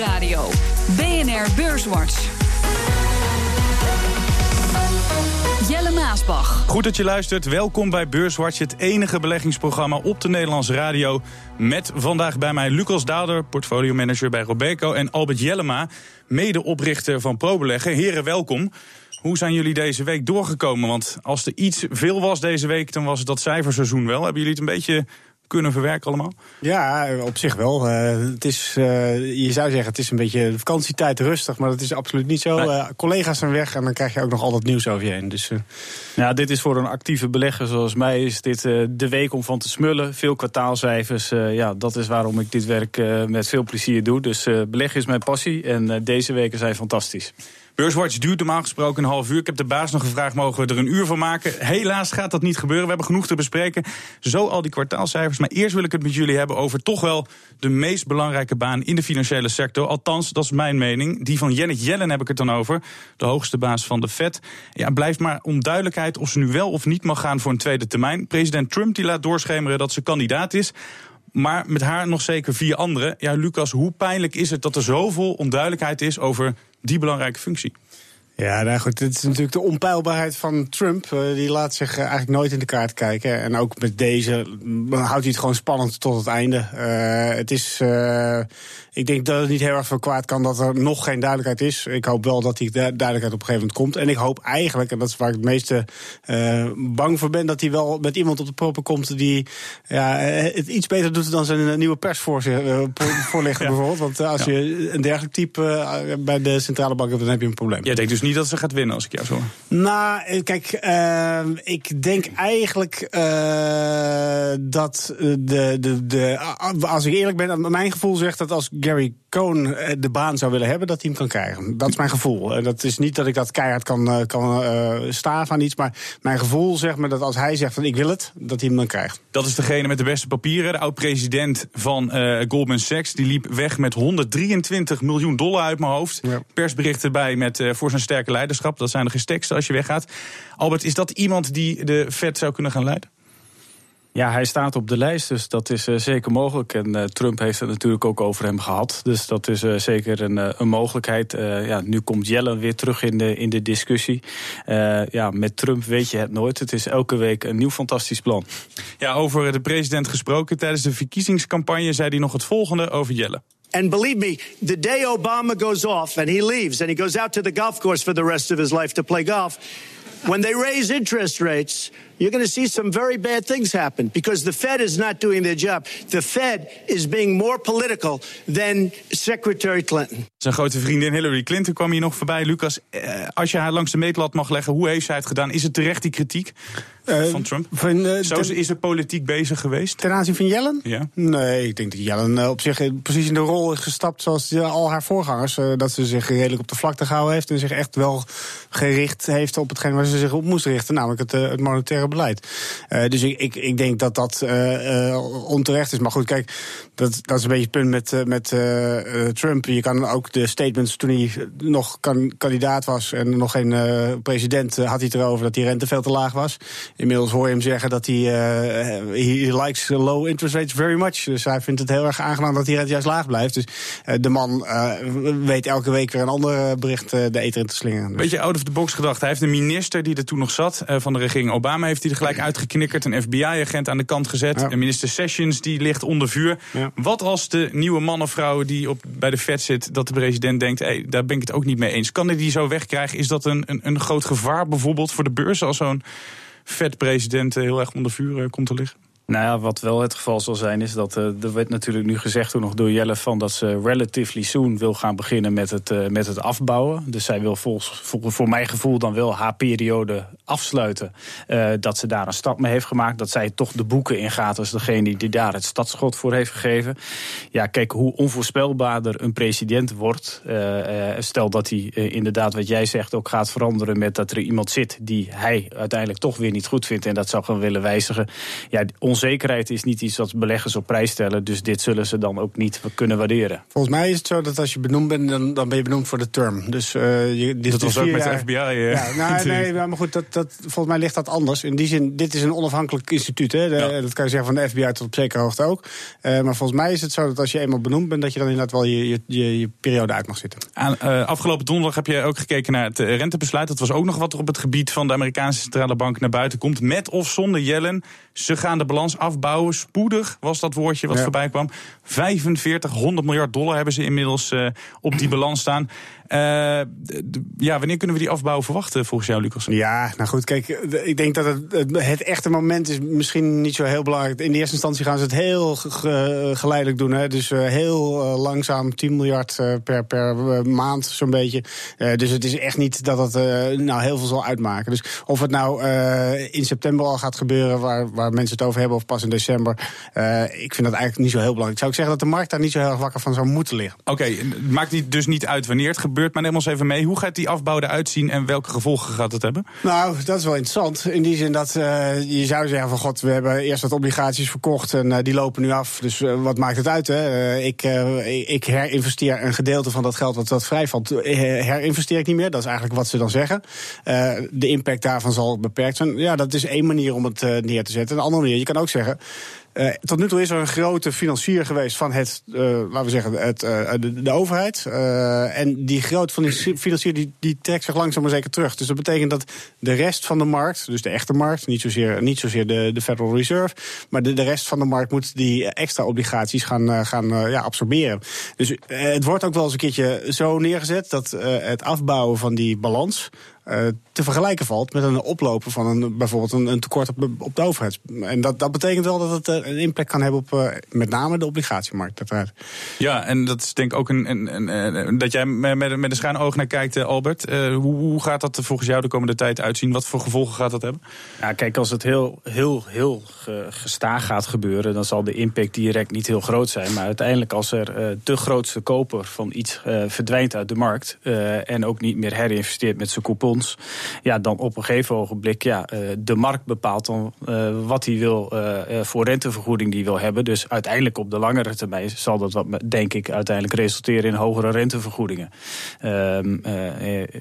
Nieuwsradio. BNR Beurswatch. Jelle Maasbach. Goed dat je luistert. Welkom bij Beurswatch, het enige beleggingsprogramma op de Nederlandse radio. Met vandaag bij mij Lucas Daalder, portfolio-manager bij Robeco... en Albert Jellema, medeoprichter van ProBeleggen. Heren, welkom. Hoe zijn jullie deze week doorgekomen? Want als er iets veel was deze week, dan was het dat cijferseizoen wel. Hebben jullie het een beetje kunnen verwerken allemaal? Ja, op zich wel. Uh, het is, uh, je zou zeggen, het is een beetje vakantietijd rustig, maar dat is absoluut niet zo. Uh, collega's zijn weg en dan krijg je ook nog al dat nieuws over je heen. Dus, ja, dit is voor een actieve belegger zoals mij is dit de week om van te smullen. Veel kwartaalcijfers. ja, dat is waarom ik dit werk met veel plezier doe. Dus beleggen is mijn passie en deze weken zijn fantastisch. Beurswatch duurt normaal gesproken een half uur. Ik heb de baas nog gevraagd, mogen we er een uur van maken? Helaas gaat dat niet gebeuren. We hebben genoeg te bespreken. Zo al die kwartaalcijfers. Maar eerst wil ik het met jullie hebben over toch wel de meest belangrijke baan in de financiële sector. Althans, dat is mijn mening. Die van Janet Yellen heb ik het dan over. De hoogste baas van de Fed. Ja, blijft maar onduidelijkheid of ze nu wel of niet mag gaan voor een tweede termijn. President Trump die laat doorschemeren dat ze kandidaat is. Maar met haar nog zeker vier anderen. Ja, Lucas, hoe pijnlijk is het dat er zoveel onduidelijkheid is over die belangrijke functie? Ja, nou goed, het is natuurlijk de onpeilbaarheid van Trump. Uh, die laat zich uh, eigenlijk nooit in de kaart kijken. En ook met deze houdt hij het gewoon spannend tot het einde. Uh, het is ik denk dat het niet heel erg veel kwaad kan dat er nog geen duidelijkheid is. Ik hoop wel dat die duidelijkheid op een gegeven moment komt. En ik hoop eigenlijk, en dat is waar ik het meeste bang voor ben, dat hij wel met iemand op de proppen komt die ja, het iets beter doet dan zijn nieuwe persvoorlichter uh, bijvoorbeeld. Want als je een dergelijk type bij de centrale bank hebt, dan heb je een probleem. Jij denkt dus niet dat ze gaat winnen als ik jou zo Nou, kijk, ehm, ik denk eigenlijk dat de, de, de, als ik eerlijk ben, mijn gevoel zegt dat als Gary Cohn eh, de baan zou willen hebben, dat hij hem kan krijgen. Dat is mijn gevoel. En dat is niet dat ik dat keihard kan, eh, kan uh, staven aan iets. Maar mijn gevoel zegt me dat als hij zegt van ik wil het, dat hij hem dan krijgt. Dat is degene met de beste papieren. De oud-president van Goldman Sachs. Die liep weg met 123 miljoen dollar uit mijn hoofd. Ja. Persberichten bij met voor zijn sterke leiderschap. Dat zijn de gestekste als je weggaat. Albert, is dat iemand die de Fed zou kunnen gaan leiden? Ja, hij staat op de lijst, dus dat is uh, zeker mogelijk. En uh, Trump heeft het natuurlijk ook over hem gehad. Dus dat is uh, zeker een, een mogelijkheid. ja, nu komt Yellen weer terug in de, in de discussie. ja, met Trump weet je het nooit. Het is elke week een nieuw fantastisch plan. Ja, over de president gesproken. Tijdens de verkiezingscampagne zei hij nog het volgende over Yellen. And believe me, the day Obama goes off and he leaves and he goes out to the golf course for the rest of his life to play golf, when they raise interest rates, you're going to see some very bad things happen because the Fed is not doing their job. The Fed is being more political than Secretary Clinton. Zijn grote vriendin Hillary Clinton kwam hier nog voorbij. Lucas, eh, als je haar langs de meetlat mag leggen, hoe heeft zij het gedaan? Is het terecht die kritiek uh, van Trump? Van, uh, Zo is er politiek bezig geweest? Ten aanzien van Yellen? Ja. Nee, ik denk dat Yellen op zich precies in de rol is gestapt zoals al haar voorgangers. dat ze zich redelijk op de vlakte gehouden heeft en zich echt wel gericht heeft op hetgeen waar ze zich op moest richten, namelijk het, het monetaire beleid. Uh, dus ik, ik, ik denk dat dat uh, uh, onterecht is. Maar goed, kijk, dat, dat is een beetje het punt met, met Trump. Je kan ook de statements toen hij nog kan, kandidaat was en nog geen president, had hij het erover dat die rente veel te laag was. Inmiddels hoor je hem zeggen dat hij he likes low interest rates very much. Dus hij vindt het heel erg aangenaam dat die rente juist laag blijft. Dus de man weet elke week weer een ander bericht de eter in te slingeren. Dus. Beetje out of the box gedacht. Hij heeft een minister die er toen nog zat van de regering Obama heeft hij er gelijk uitgeknikkerd. Een FBI-agent aan de kant gezet. En minister Sessions die ligt onder vuur. Wat als de nieuwe man of vrouw die op, bij de Fed zit... dat de president denkt, hey, daar ben ik het ook niet mee eens. Kan hij die zo wegkrijgen? Is dat een, een, een groot gevaar bijvoorbeeld voor de beurs... als zo'n Fed-president heel erg onder vuur eh, komt te liggen? Nou ja, wat wel het geval zal zijn, is dat uh, er werd natuurlijk nu gezegd toen nog door Jelle van dat ze relatively soon wil gaan beginnen met het, uh, met het afbouwen. Dus zij wil volgens, voor, mijn gevoel dan wel haar periode afsluiten. Uh, dat ze daar een stap mee heeft gemaakt. Dat zij toch de boeken ingaat als degene die daar het stadschot voor heeft gegeven. Ja, kijk, hoe onvoorspelbaarder een president wordt. stel dat hij inderdaad, wat jij zegt, ook gaat veranderen met dat er iemand zit die hij uiteindelijk toch weer niet goed vindt en dat zou gaan willen wijzigen. Ja, ons onzekerheid is niet iets wat beleggers op prijs stellen. Dus dit zullen ze dan ook niet kunnen waarderen. Volgens mij is het zo dat als je benoemd bent, dan, dan ben je benoemd voor de term. Dus, uh, je, dit dat was ook met de FBI. Uh, ja, nou, nee, maar goed, dat, dat, volgens mij ligt dat anders. In die zin, dit is een onafhankelijk instituut. Hè. De, Dat kan je zeggen van de FBI tot op zekere hoogte ook. Uh, maar volgens mij is het zo dat als je eenmaal benoemd bent, dat je dan inderdaad wel je, je, je, je periode uit mag zitten. Aan, afgelopen donderdag heb je ook gekeken naar het rentebesluit. Dat was ook nog wat er op het gebied van de Amerikaanse centrale bank naar buiten komt. Met of zonder Jellen. Ze gaan de balans afbouwen. Spoedig was dat woordje wat voorbij kwam. 4500 miljard dollar hebben ze inmiddels uh, op die balans staan. Uh, ja, wanneer kunnen we die afbouw verwachten volgens jou, Lucas? Ja, nou goed, kijk, ik denk dat het, het, echte moment is misschien niet zo heel belangrijk. In de eerste instantie gaan ze het heel geleidelijk doen. Hè? Dus heel langzaam, 10 miljard per, per maand zo'n beetje. dus het is echt niet dat het nou heel veel zal uitmaken. Dus of het nou in september al gaat gebeuren, waar, waar mensen het over hebben, of pas in december. ik vind dat eigenlijk niet zo heel belangrijk. Zou ik zeggen dat de markt daar niet zo heel erg wakker van zou moeten liggen. Oké, het maakt dus niet uit wanneer het gebeurt maar neem ons even mee. Hoe gaat die afbouw eruit zien en welke gevolgen gaat het hebben? Nou, dat is wel interessant. In die zin dat uh, je zou zeggen van god, we hebben eerst wat obligaties verkocht en uh, die lopen nu af. Dus uh, wat maakt het uit? Hè? ik, ik herinvesteer een gedeelte van dat geld wat, wat vrijvalt, herinvesteer ik niet meer. Dat is eigenlijk wat ze dan zeggen. de impact daarvan zal beperkt zijn. Ja, dat is één manier om het neer te zetten. Een andere manier, je kan ook zeggen. Uh, tot nu toe is er een grote financier geweest van het, uh, laten we zeggen, het, uh, de, overheid. en die grote financier die, die trekt zich langzaam maar zeker terug. Dus dat betekent dat de rest van de markt, dus de echte markt, niet zozeer, niet zozeer de, de Federal Reserve, maar de, de rest van de markt moet die extra obligaties gaan, gaan ja, absorberen. Dus het wordt ook wel eens een keertje zo neergezet dat het afbouwen van die balans te vergelijken valt met een oplopen van een, bijvoorbeeld een, een tekort op, op, de overheid. En dat, dat betekent wel dat het uh, een impact kan hebben op uh, met name de obligatiemarkt. Uiteraard. Ja, en dat is denk ik ook een, een, een dat jij met, met een schuin oog naar kijkt, Albert. Hoe, hoe, gaat dat volgens jou de komende tijd uitzien? Wat voor gevolgen gaat dat hebben? Ja, kijk, als het heel, heel, heel gestaag gaat gebeuren, dan zal de impact direct niet heel groot zijn. Maar uiteindelijk, als er de grootste koper van iets verdwijnt uit de markt en ook niet meer herinvesteert met zijn coupon ja, dan op een gegeven ogenblik, ja, eh, de markt bepaalt dan uh, wat hij wil uh, voor rentevergoeding die wil hebben. Dus uiteindelijk op de langere termijn zal dat, wat, denk ik, uiteindelijk resulteren in hogere rentevergoedingen. Ehm,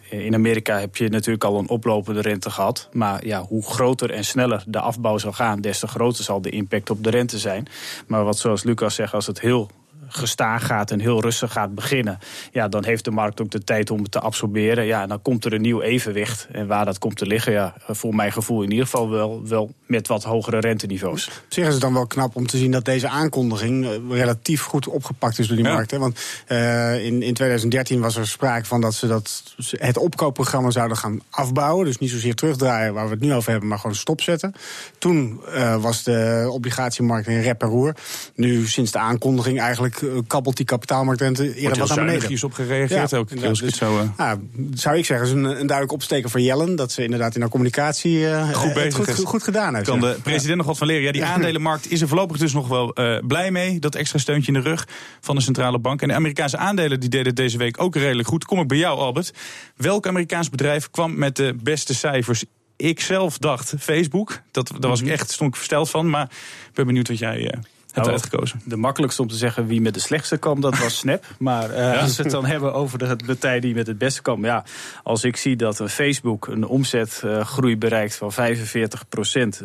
in Amerika heb je natuurlijk al een oplopende rente gehad. Maar ja, hoe groter en sneller de afbouw zal gaan, des te groter zal de impact op de rente zijn. Maar wat zoals Lucas zegt, als het heel gestaag gaat en heel rustig gaat beginnen, ja, dan heeft de markt ook de tijd om het te absorberen. Ja, en dan komt er een nieuw evenwicht. En waar dat komt te liggen, ja, voor mijn gevoel in ieder geval wel, wel met wat hogere renteniveaus. Op zich is het dan wel knap om te zien dat deze aankondiging eh, relatief goed opgepakt is door die markt. Hè? Want uh, in, in 2013 was er sprake van dat ze dat, het opkoopprogramma zouden gaan afbouwen. Dus niet zozeer terugdraaien waar we het nu over hebben, maar gewoon stopzetten. Toen uh, was de obligatiemarkt in rep en roer. Nu sinds de aankondiging eigenlijk eh, kabbelt die kapitaalmarktrente eerder wat naar beneden. is op gereageerd ook. Dus, zo, uh... ja, zou ik zeggen, is een, een duidelijk opsteken voor Jellen. Dat ze inderdaad in haar communicatie uh, goed, bezig goed, gedaan heeft. Kan de president nog wat van leren. Ja, die aandelenmarkt is er voorlopig dus nog wel blij mee. Dat extra steuntje in de rug van de centrale bank. En de Amerikaanse aandelen die deden deze week ook redelijk goed. Kom ik bij jou, Albert. Welk Amerikaans bedrijf kwam met de beste cijfers ik zelf dacht Facebook. Dat, daar was ik mhm. echt stond ik versteld van. Maar ik ben benieuwd wat jij nou, uitgekozen? De makkelijkste om te zeggen wie met de slechtste kwam, dat was Snap. Maar uh, als we het dan hebben over de partij die met het beste kwam. Ja, als ik zie dat een Facebook een omzetgroei bereikt van 45%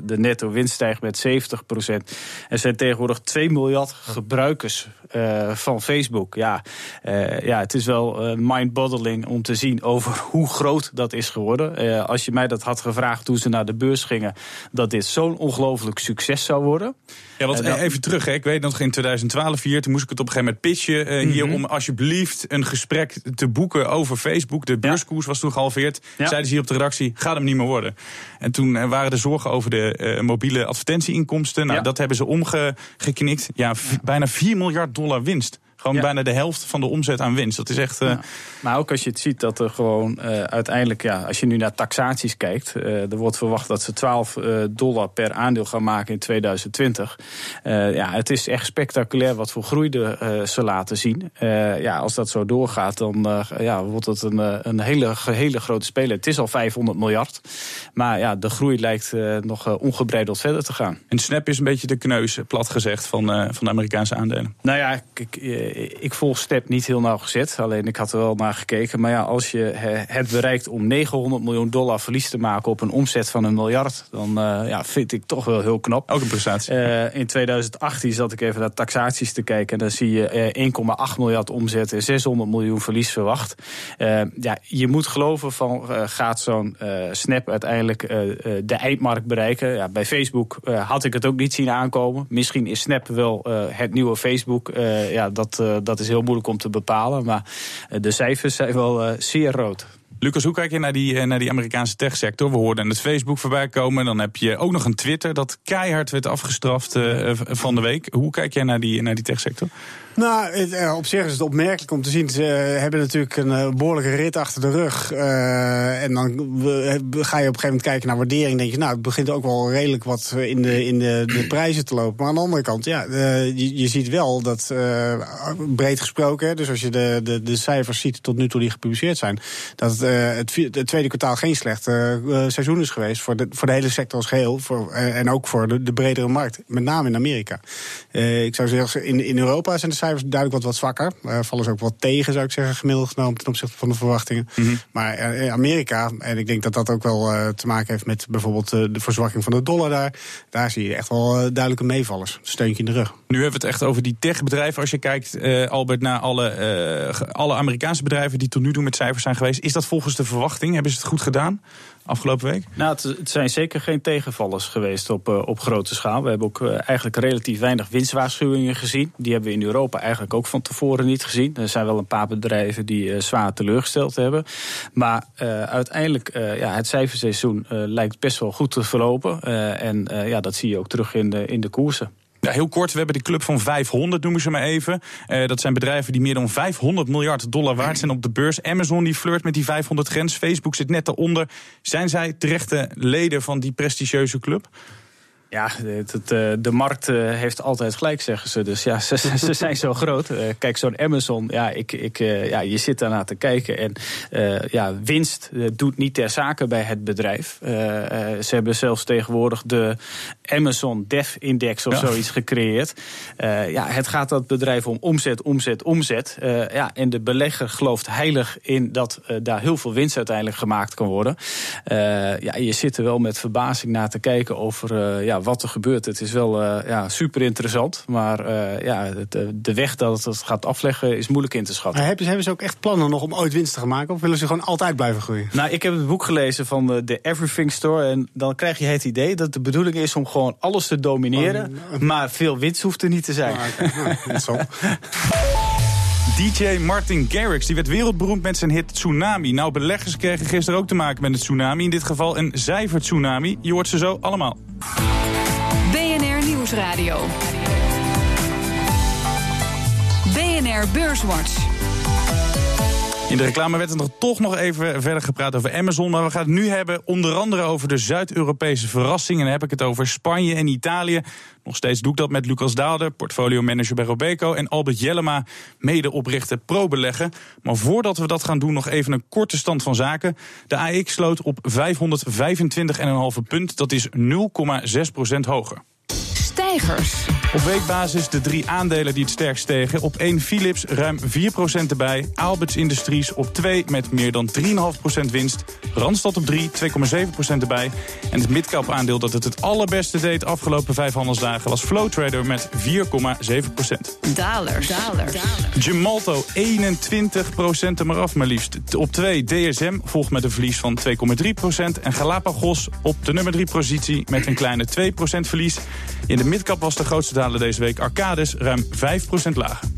de netto winst stijgt met 70% Er zijn tegenwoordig 2 miljard gebruikers uh, van Facebook. Ja, uh, ja, het is wel uh, mind-boggling om te zien over hoe groot dat is geworden. als je mij dat had gevraagd toen ze naar de beurs gingen, dat dit zo'n ongelooflijk succes zou worden. Ja, want even terug. Hè. Ik weet nog in 2012 hier, toen moest ik het op een gegeven moment pitchen hier mhm. om alsjeblieft een gesprek te boeken over Facebook. De beurskoers was toen gehalveerd. Ja. Zeiden ze hier op de redactie, gaat hem niet meer worden. En toen waren er zorgen over de mobiele advertentieinkomsten. Nou, dat hebben ze omgeknikt. Ja, bijna 4 miljard dollar winst Gewoon bijna de helft van de omzet aan winst. Dat is echt. Ja. Maar ook als je het ziet dat er gewoon uiteindelijk, ja, als je nu naar taxaties kijkt, er wordt verwacht dat ze 12 dollar per aandeel gaan maken in 2020. ja, het is echt spectaculair wat voor groei de, ze laten zien. ja, als dat zo doorgaat, dan ja, wordt het een, een hele, hele grote speler. Het is al 500 miljard. Maar ja, de groei lijkt nog ongebreideld verder te gaan. En Snap is een beetje de kneus, plat gezegd, van, van de Amerikaanse aandelen. Nou ja, ik, ik volg Snap niet heel nauwgezet. Alleen ik had er wel naar gekeken. Maar ja, als je het bereikt om 900 miljoen dollar verlies te maken op een omzet van een miljard, dan ja, vind ik toch wel heel knap. Ook een prestatie. in 2018 zat ik even naar taxaties te kijken. En dan zie je 1,8 miljard omzet en 600 miljoen verlies verwacht. ja, je moet geloven van gaat zo'n Snap uiteindelijk de eindmarkt bereiken. Ja, bij Facebook had ik het ook niet zien aankomen. Misschien is Snap wel het nieuwe Facebook. ja, dat, dat is heel moeilijk om te bepalen. Maar de cijfers zijn wel zeer rood. Lucas, hoe kijk je naar die, naar die Amerikaanse techsector? We hoorden het Facebook voorbij komen. Dan heb je ook nog een Twitter dat keihard werd afgestraft van de week. Hoe kijk jij naar die, naar die techsector? Nou, eh, op zich is het opmerkelijk om te zien. Ze hebben natuurlijk een eh, behoorlijke rit achter de rug. En dan ga je op een gegeven moment kijken naar waardering. denk je, nou, het begint ook wel redelijk wat in de, in de, de prijzen te lopen. Maar aan de andere kant, ja, je, je ziet wel dat, breed gesproken, dus als je de, de, de cijfers ziet tot nu toe die gepubliceerd zijn, dat het, het, tweede kwartaal geen slecht seizoen is geweest voor de, voor de hele sector als geheel. Voor, en ook voor de, de bredere markt, met name in Amerika. ik zou zeggen, in, in Europa zijn de cijfers duidelijk wat, wat zwakker. Uh, vallen ze ook wat tegen, zou ik zeggen, gemiddeld genomen ten opzichte van de verwachtingen. Mm Maar uh, Amerika, en ik denk dat dat ook wel uh, te maken heeft met bijvoorbeeld de verzwakking van de dollar daar. Daar zie je echt wel duidelijke meevallers. Steuntje in de rug. Nu hebben we het echt over die techbedrijven. Als je kijkt, Albert, naar alle, alle Amerikaanse bedrijven die tot nu toe met cijfers zijn geweest. Is dat volgens de verwachting? Hebben ze het goed gedaan? Afgelopen week? Nou, het, zijn zeker geen tegenvallers geweest op, uh, op grote schaal. We hebben ook uh, eigenlijk relatief weinig winstwaarschuwingen gezien. Die hebben we in Europa eigenlijk ook van tevoren niet gezien. Er zijn wel een paar bedrijven die uh, zwaar teleurgesteld hebben. Maar uiteindelijk, ja, het cijferseizoen lijkt best wel goed te verlopen. en ja, dat zie je ook terug in de, in de koersen. Ja, heel kort, we hebben de club van 500, noemen ze maar even. Uh, dat zijn bedrijven die meer dan 500 miljard dollar waard zijn op de beurs. Amazon die flirt met die 500 grens. Facebook zit net daaronder. Zijn zij terechte leden van die prestigieuze club? Ja, het, eh, de markt eh, heeft altijd gelijk, zeggen ze. Dus ja, ze, ze zijn zo groot. Eh, kijk, zo'n Amazon, ja, ik, ik, ja, je zit daarna te kijken. En ja, winst doet niet ter zake bij het bedrijf. ze hebben zelfs tegenwoordig de Amazon Dev Index of zoiets gecreëerd. ja, het gaat dat bedrijf om omzet, omzet, omzet. ja, en de belegger gelooft heilig in dat daar heel veel winst uiteindelijk gemaakt kan worden. ja, je zit er wel met verbazing naar te kijken over ja, wat er gebeurt. Het is wel uh, ja, super interessant. Maar uh, ja, de, de, weg dat het gaat afleggen is moeilijk in te schatten. Maar hebben, ze, hebben ze ook echt plannen nog om ooit winst te gaan maken? Of willen ze gewoon altijd blijven groeien? Nou, ik heb het boek gelezen van de, de Everything Store. En dan krijg je het idee dat de bedoeling is om gewoon alles te domineren. Maar veel winst hoeft er niet te zijn. Oh, okay. DJ Martin Garrix die werd wereldberoemd met zijn hit Tsunami. Nou, beleggers kregen gisteren ook te maken met een tsunami. In dit geval een tsunami. Je hoort ze zo allemaal. BNR Nieuwsradio. BNR Beurswatch. In de reclame werd er toch nog even verder gepraat over Amazon. Maar we gaan het nu hebben onder andere over de Zuid-Europese verrassingen. En dan heb ik het over Spanje en Italië. Nog steeds doe ik dat met Lucas Daalder, portfolio manager bij Robeco. En Albert Jellema, medeoprichter ProBeleggen. Maar voordat we dat gaan doen, nog even een korte stand van zaken. De AX sloot op 525,5 punt. Dat is 0,6% hoger. Op weekbasis de drie aandelen die het sterkst stegen. Op 1 Philips ruim 4% erbij. Aalberts Industries op 2 met meer dan 3,5% winst. Randstad op 3, 2,7% erbij. En het midcap aandeel dat het het allerbeste deed afgelopen vijf handelsdagen... was Flow Trader met 4,7%. Dalers. Dalers. Gemalto 21% er maar af maar liefst. Op 2 DSM volgt met een verlies van 2,3%. En Galapagos op de nummer 3 positie met een kleine 2% verlies. In de midcap was de grootste daler deze week Arcades ruim 5% lager.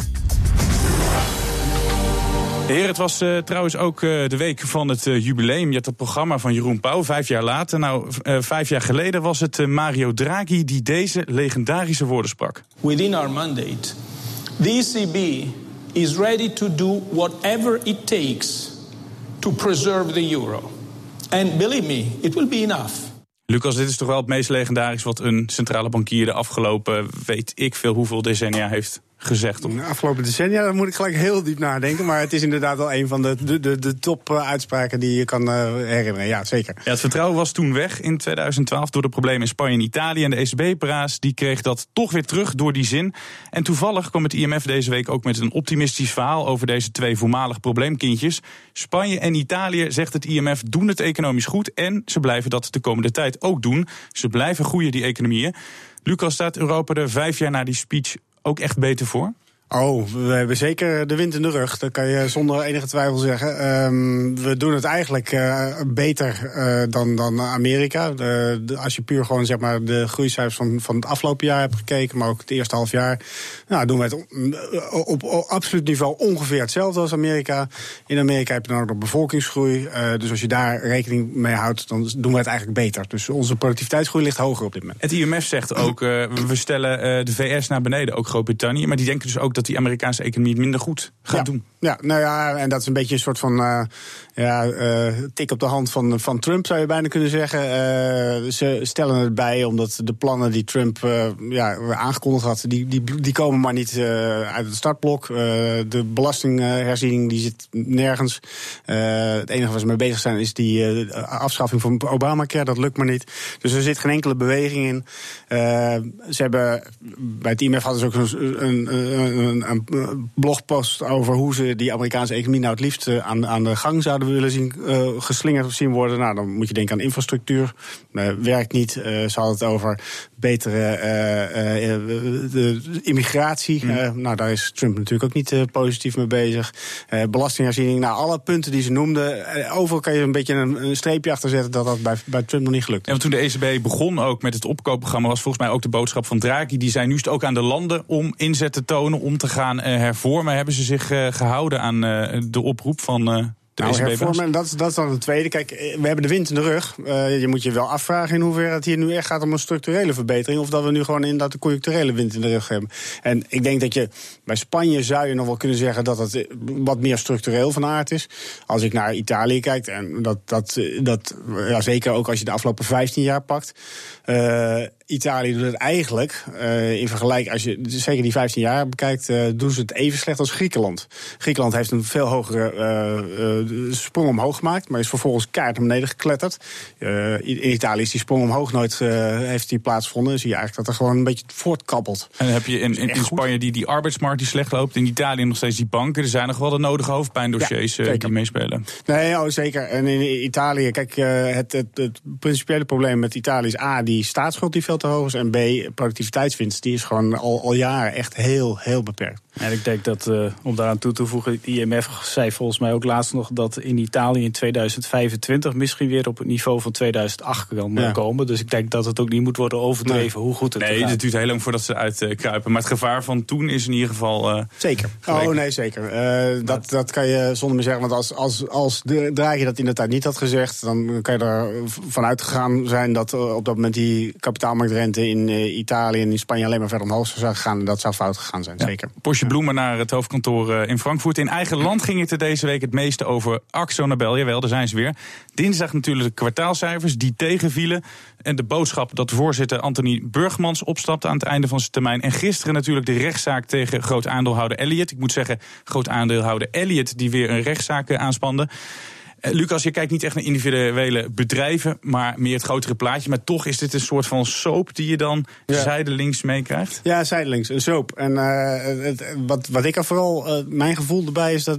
Heer, het was uh, trouwens ook uh, de week van het uh, jubileum. Je had het programma van Jeroen Pauw, vijf jaar later. Nou, vijf jaar geleden was het Mario Draghi die deze legendarische woorden sprak. Within our mandate, the ECB is ready to do whatever it takes to preserve the euro. And believe me, it will be enough. Lucas, dit is toch wel het meest legendarisch wat een centrale bankier de afgelopen weet ik veel hoeveel decennia heeft gezegd. De afgelopen decennia, daar moet ik gelijk heel diep nadenken. Maar het is inderdaad wel een van de, de, de, de top-uitspraken die je kan uh, herinneren. Ja, zeker. Ja, het vertrouwen was toen weg in 2012 door de problemen in Spanje en Italië. En de ECB-praat die kreeg dat toch weer terug door die zin. En toevallig kwam het IMF deze week ook met een optimistisch verhaal over deze twee voormalig probleemkindjes. Spanje en Italië, zegt het IMF, doen het economisch goed. En ze blijven dat de komende tijd ook doen. Ze blijven groeien, die economieën. Lucas, staat Europa er vijf jaar na die speech ook echt beter voor? Oh, we hebben zeker de wind in de rug. Dat kan je zonder enige twijfel zeggen. Um, we doen het eigenlijk uh, beter uh, dan, dan Amerika. Als je puur gewoon zeg maar, de groeicijfers van, van het afgelopen jaar hebt gekeken, maar ook het eerste half jaar, nou, doen we het op, op, absoluut niveau ongeveer hetzelfde als Amerika. In Amerika heb je dan ook nog bevolkingsgroei. Dus als je daar rekening mee houdt, dan doen we het eigenlijk beter. Dus onze productiviteitsgroei ligt hoger op dit moment. Het IMF zegt ook, we stellen de VS naar beneden, ook Groot-Brittannië. Maar die denken dus ook dat die Amerikaanse economie het minder goed gaat ja. doen. Ja, nou ja, en dat is een beetje een soort van uh, ja, uh, tik op de hand van, van Trump, zou je bijna kunnen zeggen. Uh, ze stellen het bij omdat de plannen die Trump ja, aangekondigd had, die, die, die komen maar niet uit het startblok. de belastingherziening die zit nergens. het enige waar ze mee bezig zijn is die afschaffing van Obamacare, dat lukt maar niet. Dus er zit geen enkele beweging in. ze hebben, bij het IMF hadden ze ook een, een, een, een blogpost over hoe ze die Amerikaanse economie nou het liefst aan, aan de gang zouden willen zien uh, geslingerd zien worden. Nou, dan moet je denken aan infrastructuur. Uh, werkt niet. Uh, ze hadden het over betere de immigratie. Mm. nou, daar is Trump natuurlijk ook niet positief mee bezig. belastingherziening. Nou, alle punten die ze noemden. overal kan je een beetje een, een, streepje achter zetten dat dat bij, bij Trump nog niet gelukt. En toen de ECB begon ook met het opkoopprogramma, was volgens mij ook de boodschap van Draghi. Die zei nu is het ook aan de landen om inzet te tonen, om te gaan hervormen. Hebben ze zich gehouden aan uh, de oproep van. De nou, hervormen, dat, dat is dan het tweede. Kijk, we hebben de wind in de rug. Uh, je moet je wel afvragen in hoeverre het hier nu echt gaat om een structurele verbetering. Of dat we nu gewoon inderdaad de conjuncturele wind in de rug hebben. En ik denk dat je bij Spanje zou je nog wel kunnen zeggen dat het wat meer structureel van aard is. Als ik naar Italië kijk, en dat, dat, dat ja, zeker ook als je de afgelopen 15 jaar pakt. Uh, Italië doet het eigenlijk, uh, in vergelijking, als je zeker die 15 jaar bekijkt, uh, doen ze het even slecht als Griekenland. Griekenland heeft een veel hogere uh, sprong omhoog gemaakt, maar is vervolgens kaart naar beneden gekletterd. in Italië is die sprong omhoog nooit heeft die plaatsgevonden. Dan zie je eigenlijk dat er gewoon een beetje voortkabbelt. En dan heb je in, in, in Spanje die, die arbeidsmarkt die slecht loopt, in Italië nog steeds die banken. Er zijn nog wel de nodige hoofdpijndossiers ja, die meespelen. Nee, oh, zeker. En in Italië, kijk, het, het, het principiële probleem met Italië is A, die staatsschuld die veel te hoog is. En B, productiviteitswinst, die is gewoon al, al jaren echt heel, heel beperkt. En ik denk dat, uh, om daaraan toe te voegen, het IMF zei volgens mij ook laatst nog dat in Italië in 2025 misschien weer op het niveau van 2008 kan ja. komen. Dus ik denk dat het ook niet moet worden overdreven nee. hoe goed het Nee, het duurt heel lang voordat ze uitkruipen. maar het gevaar van toen is in ieder geval. Uh, zeker. Oh nee, zeker. Uh, dat, dat kan je zonder meer zeggen. Want als, als, als de Draghi dat inderdaad niet had gezegd, dan kan je er vanuit gegaan zijn dat op dat moment die kapitaalmarktrente in Italië en in Spanje alleen maar verder omhoog zou gaan. En dat zou fout gegaan zijn, ja. zeker. Porsche Bloemen naar het hoofdkantoor in Frankfurt. In eigen land ging het er deze week het meeste over Axo Nobel. Jawel, daar zijn ze weer. Dinsdag natuurlijk de kwartaalcijfers die tegenvielen. En de boodschap dat voorzitter Anthony Burgmans opstapte aan het einde van zijn termijn. En gisteren natuurlijk de rechtszaak tegen groot aandeelhouder Elliot. Ik moet zeggen, groot aandeelhouder Elliot die weer een rechtszaak aanspande. Lucas, je kijkt niet echt naar individuele bedrijven, maar meer het grotere plaatje. Maar toch is dit een soort van soap die je dan ja. zijdelings meekrijgt? Ja, zijdelings, een soap. En uh, het, wat, wat ik er vooral, uh, mijn gevoel erbij is dat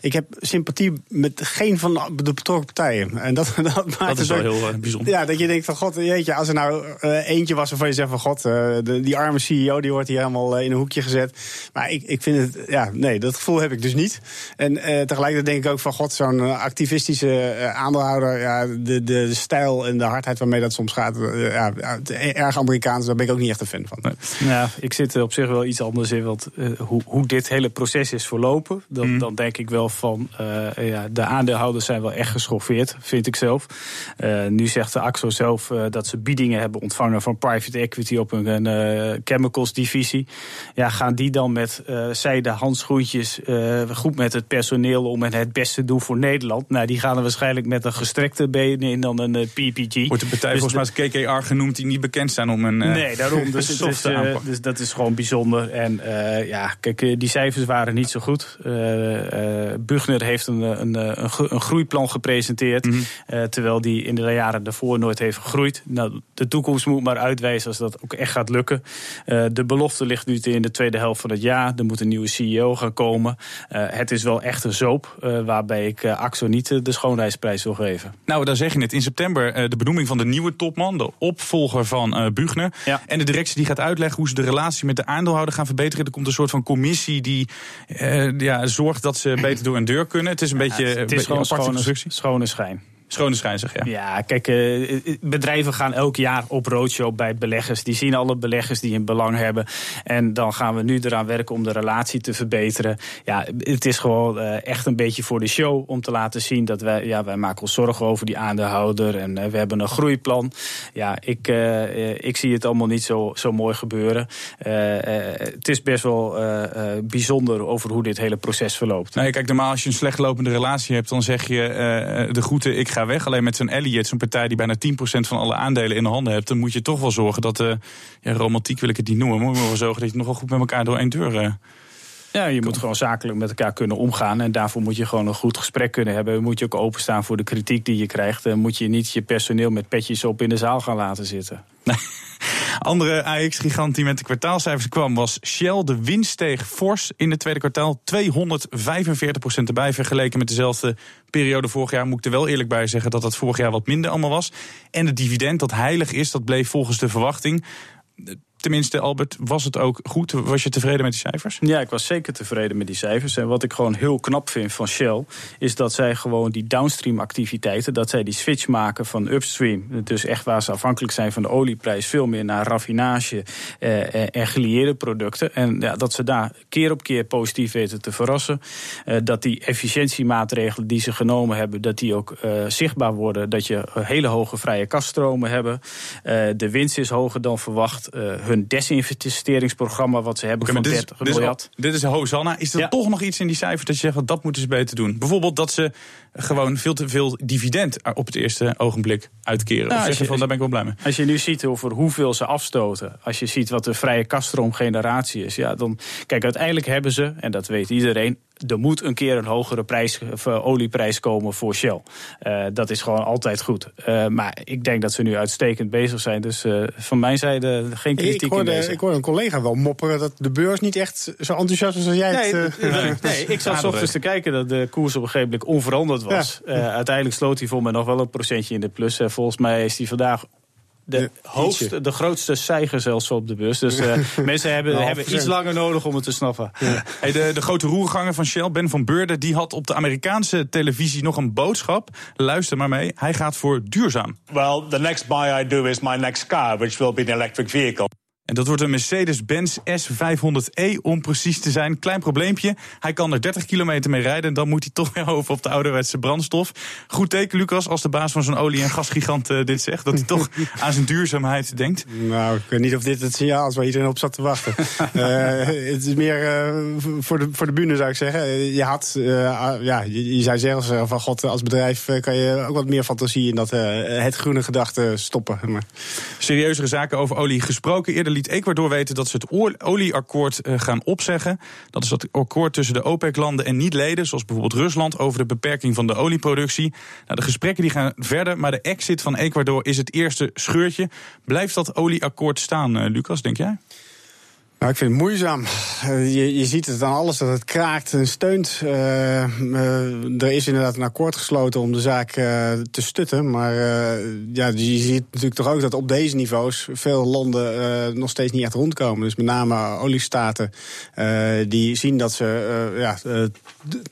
ik heb sympathie met geen van de betrokken partijen. En dat, dat maakt dat is wel heel uh, bijzonder. Ja, dat je denkt van god, jeetje, als er nou eentje was waarvan je zegt van god, de, die arme CEO die wordt hier helemaal in een hoekje gezet. Maar ik, ik vind het, ja, nee, dat gevoel heb ik dus niet. En tegelijkertijd denk ik ook van god, zo'n activist eh, aandeelhouder, ja, de, de, stijl en de hardheid waarmee dat soms gaat, eh, ja, ja, erg Amerikaans, daar ben ik ook niet echt een fan van. Ja, ik zit er op zich wel iets anders in. Want uh, hoe, hoe dit hele proces is verlopen, dan, mm. dan denk ik wel van uh, ja, de aandeelhouders zijn wel echt geschoffeerd, vind ik zelf. Uh, nu zegt de AXO zelf dat ze biedingen hebben ontvangen van private equity op een chemicals divisie. Ja, gaan die dan met zijde handschoentjes goed met het personeel om het beste te doen voor Nederland? Nou, die gaan er waarschijnlijk met een gestrekte benen in dan een PPG. Wordt de partij dus volgens mij KKR genoemd die niet bekend zijn om een. nee, daarom. Dus, het is, dus dat is gewoon bijzonder. En ja, kijk, die cijfers waren niet zo goed. Bugner heeft een, een, een, een groeiplan gepresenteerd. Mm -hmm. terwijl die in de jaren daarvoor nooit heeft gegroeid. Nou, de toekomst moet maar uitwijzen als dat ook echt gaat lukken. de belofte ligt nu in de tweede helft van het jaar. Er moet een nieuwe CEO gaan komen. het is wel echt een zoop. waarbij ik AXO niet de schoonheidsprijs wil geven. Nou, daar zeg je het. In september de benoeming van de nieuwe topman. De opvolger van Bugner. Ja. En de directie die gaat uitleggen hoe ze de relatie met de aandeelhouder gaan verbeteren. Er komt een soort van commissie die uh, ja, zorgt dat ze beter door een deur kunnen. Het is een ja, beetje het is gewoon schone, schone schijn. Schone schijn, zeg ja. Ja, kijk, uh, bedrijven gaan elk jaar op roadshow bij beleggers. Die zien alle beleggers die een belang hebben. En dan gaan we nu eraan werken om de relatie te verbeteren. Ja, het is gewoon uh, echt een beetje voor de show om te laten zien dat wij, ja, wij maken ons zorgen over die aandeelhouder. En uh, we hebben een groeiplan. Ja, ik, ik zie het allemaal niet zo, zo mooi gebeuren. het is best wel bijzonder over hoe dit hele proces verloopt. Nee, kijk, normaal als je een slecht lopende relatie hebt, dan zeg je de groeten, ik ga weg. Alleen met zo'n Elliot, zo'n partij die bijna 10% van alle aandelen in de handen hebt, dan moet je toch wel zorgen dat, uh, ja, romantiek wil ik het niet noemen, moet je wel zorgen dat je nog wel goed met elkaar door één deur. Ja, je moet gewoon zakelijk met elkaar kunnen omgaan. En daarvoor moet je gewoon een goed gesprek kunnen hebben. Moet je ook openstaan voor de kritiek die je krijgt. En moet je niet je personeel met petjes op in de zaal gaan laten zitten. Andere AX-gigant die met de kwartaalcijfers kwam was Shell. De winst steeg fors in het tweede kwartaal. 245% erbij vergeleken met dezelfde periode vorig jaar. Moet ik er wel eerlijk bij zeggen dat dat vorig jaar wat minder allemaal was. En het dividend dat heilig is, dat bleef volgens de verwachting tenminste, Albert, was het ook goed? Was je tevreden met die cijfers? Ja, ik was zeker tevreden met die cijfers. En wat ik gewoon heel knap vind van Shell, is dat zij gewoon die downstream activiteiten, dat zij die switch maken van upstream, dus echt waar ze afhankelijk zijn van de olieprijs, veel meer naar raffinage eh, en gelieerde producten. En ja, dat ze daar keer op keer positief weten te verrassen. Eh, dat die efficiëntiemaatregelen die ze genomen hebben, dat die ook eh, zichtbaar worden. Dat je hele hoge vrije kaststromen hebben. Eh, de winst is hoger dan verwacht eh, hun desinvesteringsprogramma wat ze hebben okay, van 30 dit miljard. Is, dit is Hosanna. Is er ja. toch nog iets in die cijfers dat je zegt dat moeten ze beter doen? Bijvoorbeeld dat ze gewoon veel te veel dividend op het eerste ogenblik uitkeren. Nou, je, van, daar ben ik wel blij mee. Als je nu ziet over hoeveel ze afstoten, als je ziet wat de vrije kaststroomgeneratie is, ja, dan kijk, uiteindelijk hebben ze, en dat weet iedereen, er moet een keer een hogere prijs, of, uh, olieprijs komen voor Shell. Uh, dat is gewoon altijd goed. Uh, maar ik denk dat ze nu uitstekend bezig zijn. Dus van mijn zijde geen kritiek ik hoorde, in deze. Ik hoorde een collega wel mopperen dat de beurs niet echt zo enthousiast was als jij nee, het... nee, nee, ik zat ochtends te kijken dat de koers op een gegeven moment onveranderd was. Ja. uiteindelijk sloot hij voor mij nog wel een procentje in de plus. volgens mij is hij vandaag de, hoogste, de grootste stijger zelfs op de bus. Dus uh, mensen hebben, nou, hebben iets langer nodig om het te snappen. Ja. Hey, de, de grote roerganger van Shell, Ben van Beurden, die had op de Amerikaanse televisie nog een boodschap. Luister maar mee. Hij gaat voor duurzaam. Well, the next buy I do is my next car, which will be an electric vehicle. En dat wordt een Mercedes-Benz S500e om precies te zijn. Klein probleempje. Hij kan er 30 kilometer mee rijden. En dan moet hij toch weer over op de ouderwetse brandstof. Goed teken, Lucas, als de baas van zo'n olie- en gasgigant uh, dit zegt. Dat hij toch aan zijn duurzaamheid denkt. Nou, ik weet niet of dit het signaal is waar iedereen op zat te wachten. uh, het is meer uh, voor, de, voor de bühne, zou ik zeggen. Je had, ja, je, je zou zeggen van god, als bedrijf kan je ook wat meer fantasie in dat het groene gedachte stoppen. Maar. Serieuzere zaken over olie gesproken. Eerder liet Ecuador weten dat ze het olieakkoord gaan opzeggen. Dat is dat akkoord tussen de OPEC-landen en niet-leden, zoals bijvoorbeeld Rusland, over de beperking van de olieproductie. Nou, de gesprekken die gaan verder, maar de exit van Ecuador is het eerste scheurtje. Blijft dat olieakkoord staan, Lucas, denk jij? Nou, ik vind het moeizaam. Uh, je, je ziet het aan alles dat het kraakt en steunt. Uh, uh, er is inderdaad een akkoord gesloten om de zaak te stutten. Maar ja, je ziet natuurlijk toch ook dat op deze niveaus veel landen nog steeds niet echt rondkomen. Dus met name oliestaten die zien dat ze ja,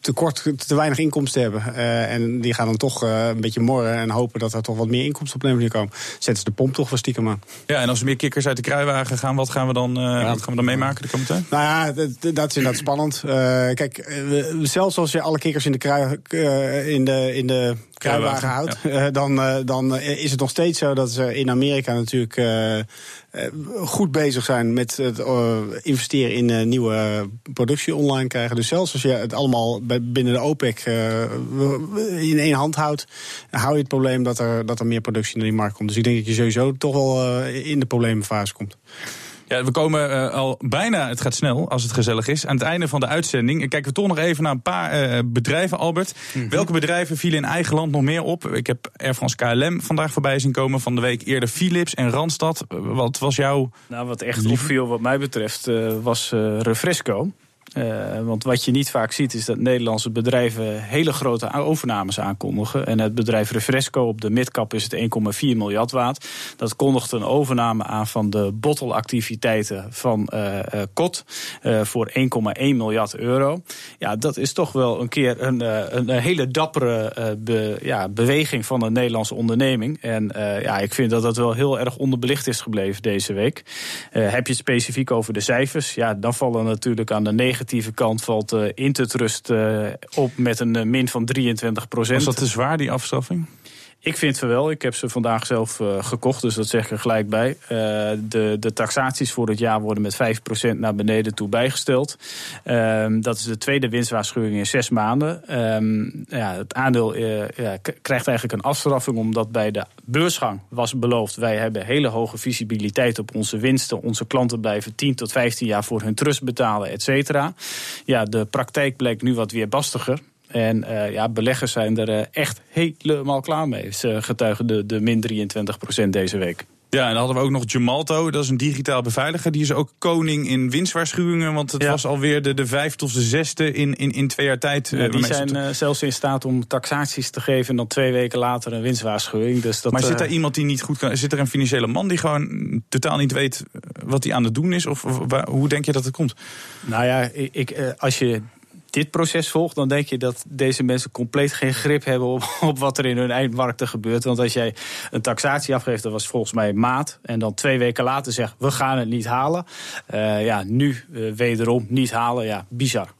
te kort, te weinig inkomsten hebben. en die gaan dan toch een beetje morren en hopen dat er toch wat meer inkomsten op de komen. Zetten ze de pomp toch wel stiekem aan. Ja, en als er meer kikkers uit de kruiwagen gaan, wat gaan we dan, ja. We dan meemaken de komende? Nou ja, dat, dat is inderdaad spannend. Uh, kijk, zelfs als je alle kikkers in de, krui, uh, in de, in de kruiwagen houdt, ja. dan, dan is het nog steeds zo dat ze in Amerika natuurlijk goed bezig zijn met het investeren in nieuwe productie online krijgen. Dus zelfs als je het allemaal binnen de OPEC in één hand houdt, hou je het probleem dat er, dat er meer productie naar die markt komt. Dus ik denk dat je sowieso toch wel in de problemenfase komt. Ja, we komen uh, al bijna, het gaat snel als het gezellig is, aan het einde van de uitzending. Kijken we toch nog even naar een paar uh, bedrijven, Albert. Mm -hmm. Welke bedrijven vielen in eigen land nog meer op? Ik heb Air France KLM vandaag voorbij zien komen. Van de week eerder Philips en Randstad. Wat was jouw... Nou, wat echt opviel wat mij betreft uh, was Refresco. Uh, want wat je niet vaak ziet is dat Nederlandse bedrijven hele grote overnames aankondigen. En het bedrijf Refresco op de midcap is het 1,4 miljard waard. Dat kondigt een overname aan van de bottelactiviteiten van uh, Kot voor 1,1 miljard euro. Ja, dat is toch wel een keer een, een hele dappere ja, beweging van een Nederlandse onderneming. En ja, ik vind dat dat wel heel erg onderbelicht is gebleven deze week. heb je het specifiek over de cijfers? Ja, dan vallen natuurlijk aan de negatieve negatieve kant valt uh, Intertrust uh, op met een uh, min van 23 procent. Was dat te zwaar, die afstraffing? Ik vind het wel. Ik heb ze vandaag zelf uh, gekocht, dus dat zeg ik er gelijk bij. Uh, de, de taxaties voor het jaar worden met 5% naar beneden toe bijgesteld. Um, dat is de tweede winstwaarschuwing in zes maanden. Um, ja, het aandeel ja, krijgt eigenlijk een afstraffing, omdat bij de beursgang was beloofd: wij hebben hele hoge visibiliteit op onze winsten. Onze klanten blijven 10 tot 15 jaar voor hun trust betalen, et cetera. Ja, de praktijk blijkt nu wat weerbastiger. En uh, ja, beleggers zijn er uh, echt helemaal klaar mee. Ze getuigen de, de min 23% deze week. Ja, en dan hadden we ook nog Gemalto, dat is een digitaal beveiliger. Die is ook koning in winstwaarschuwingen, want het ja. was alweer de, de vijfde of de zesde in, in, in twee jaar tijd. Ja, die zijn uh, zelfs in staat om taxaties te geven en dan twee weken later een winstwaarschuwing. Dus dat, maar zit er iemand die niet goed kan, zit er een financiële man die gewoon totaal niet weet wat hij aan het doen is? Of, of waar, hoe denk je dat het komt? Nou ja, ik, als je dit proces volgt, dan denk je dat deze mensen compleet geen grip hebben op, op wat er in hun eindmarkten gebeurt. Want als jij een taxatie afgeeft, dat was volgens mij maat. En dan twee weken later zegt, we gaan het niet halen. Uh, ja, nu uh, wederom niet halen. Ja, bizar.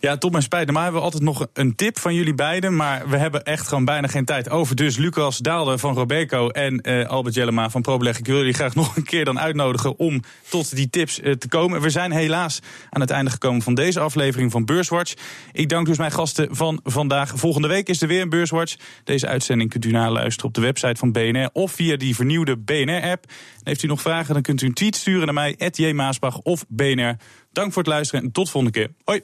Ja, tot mijn spijt. Maar hebben we altijd nog een tip van jullie beiden. Maar we hebben echt gewoon bijna geen tijd over. Dus Lucas Daalder van Robeco en uh, Albert Jellema van ProBeleg. Ik wil jullie graag nog een keer dan uitnodigen om tot die tips uh, te komen. We zijn helaas aan het einde gekomen van deze aflevering van Beurswatch. Ik dank dus mijn gasten van vandaag. Volgende week is er weer een Beurswatch. Deze uitzending kunt u naluisteren op de website van BNR of via die vernieuwde BNR-app. Heeft u nog vragen, dan kunt u een tweet sturen naar mij, Maasbach of BNR. Dank voor het luisteren en tot volgende keer. Hoi!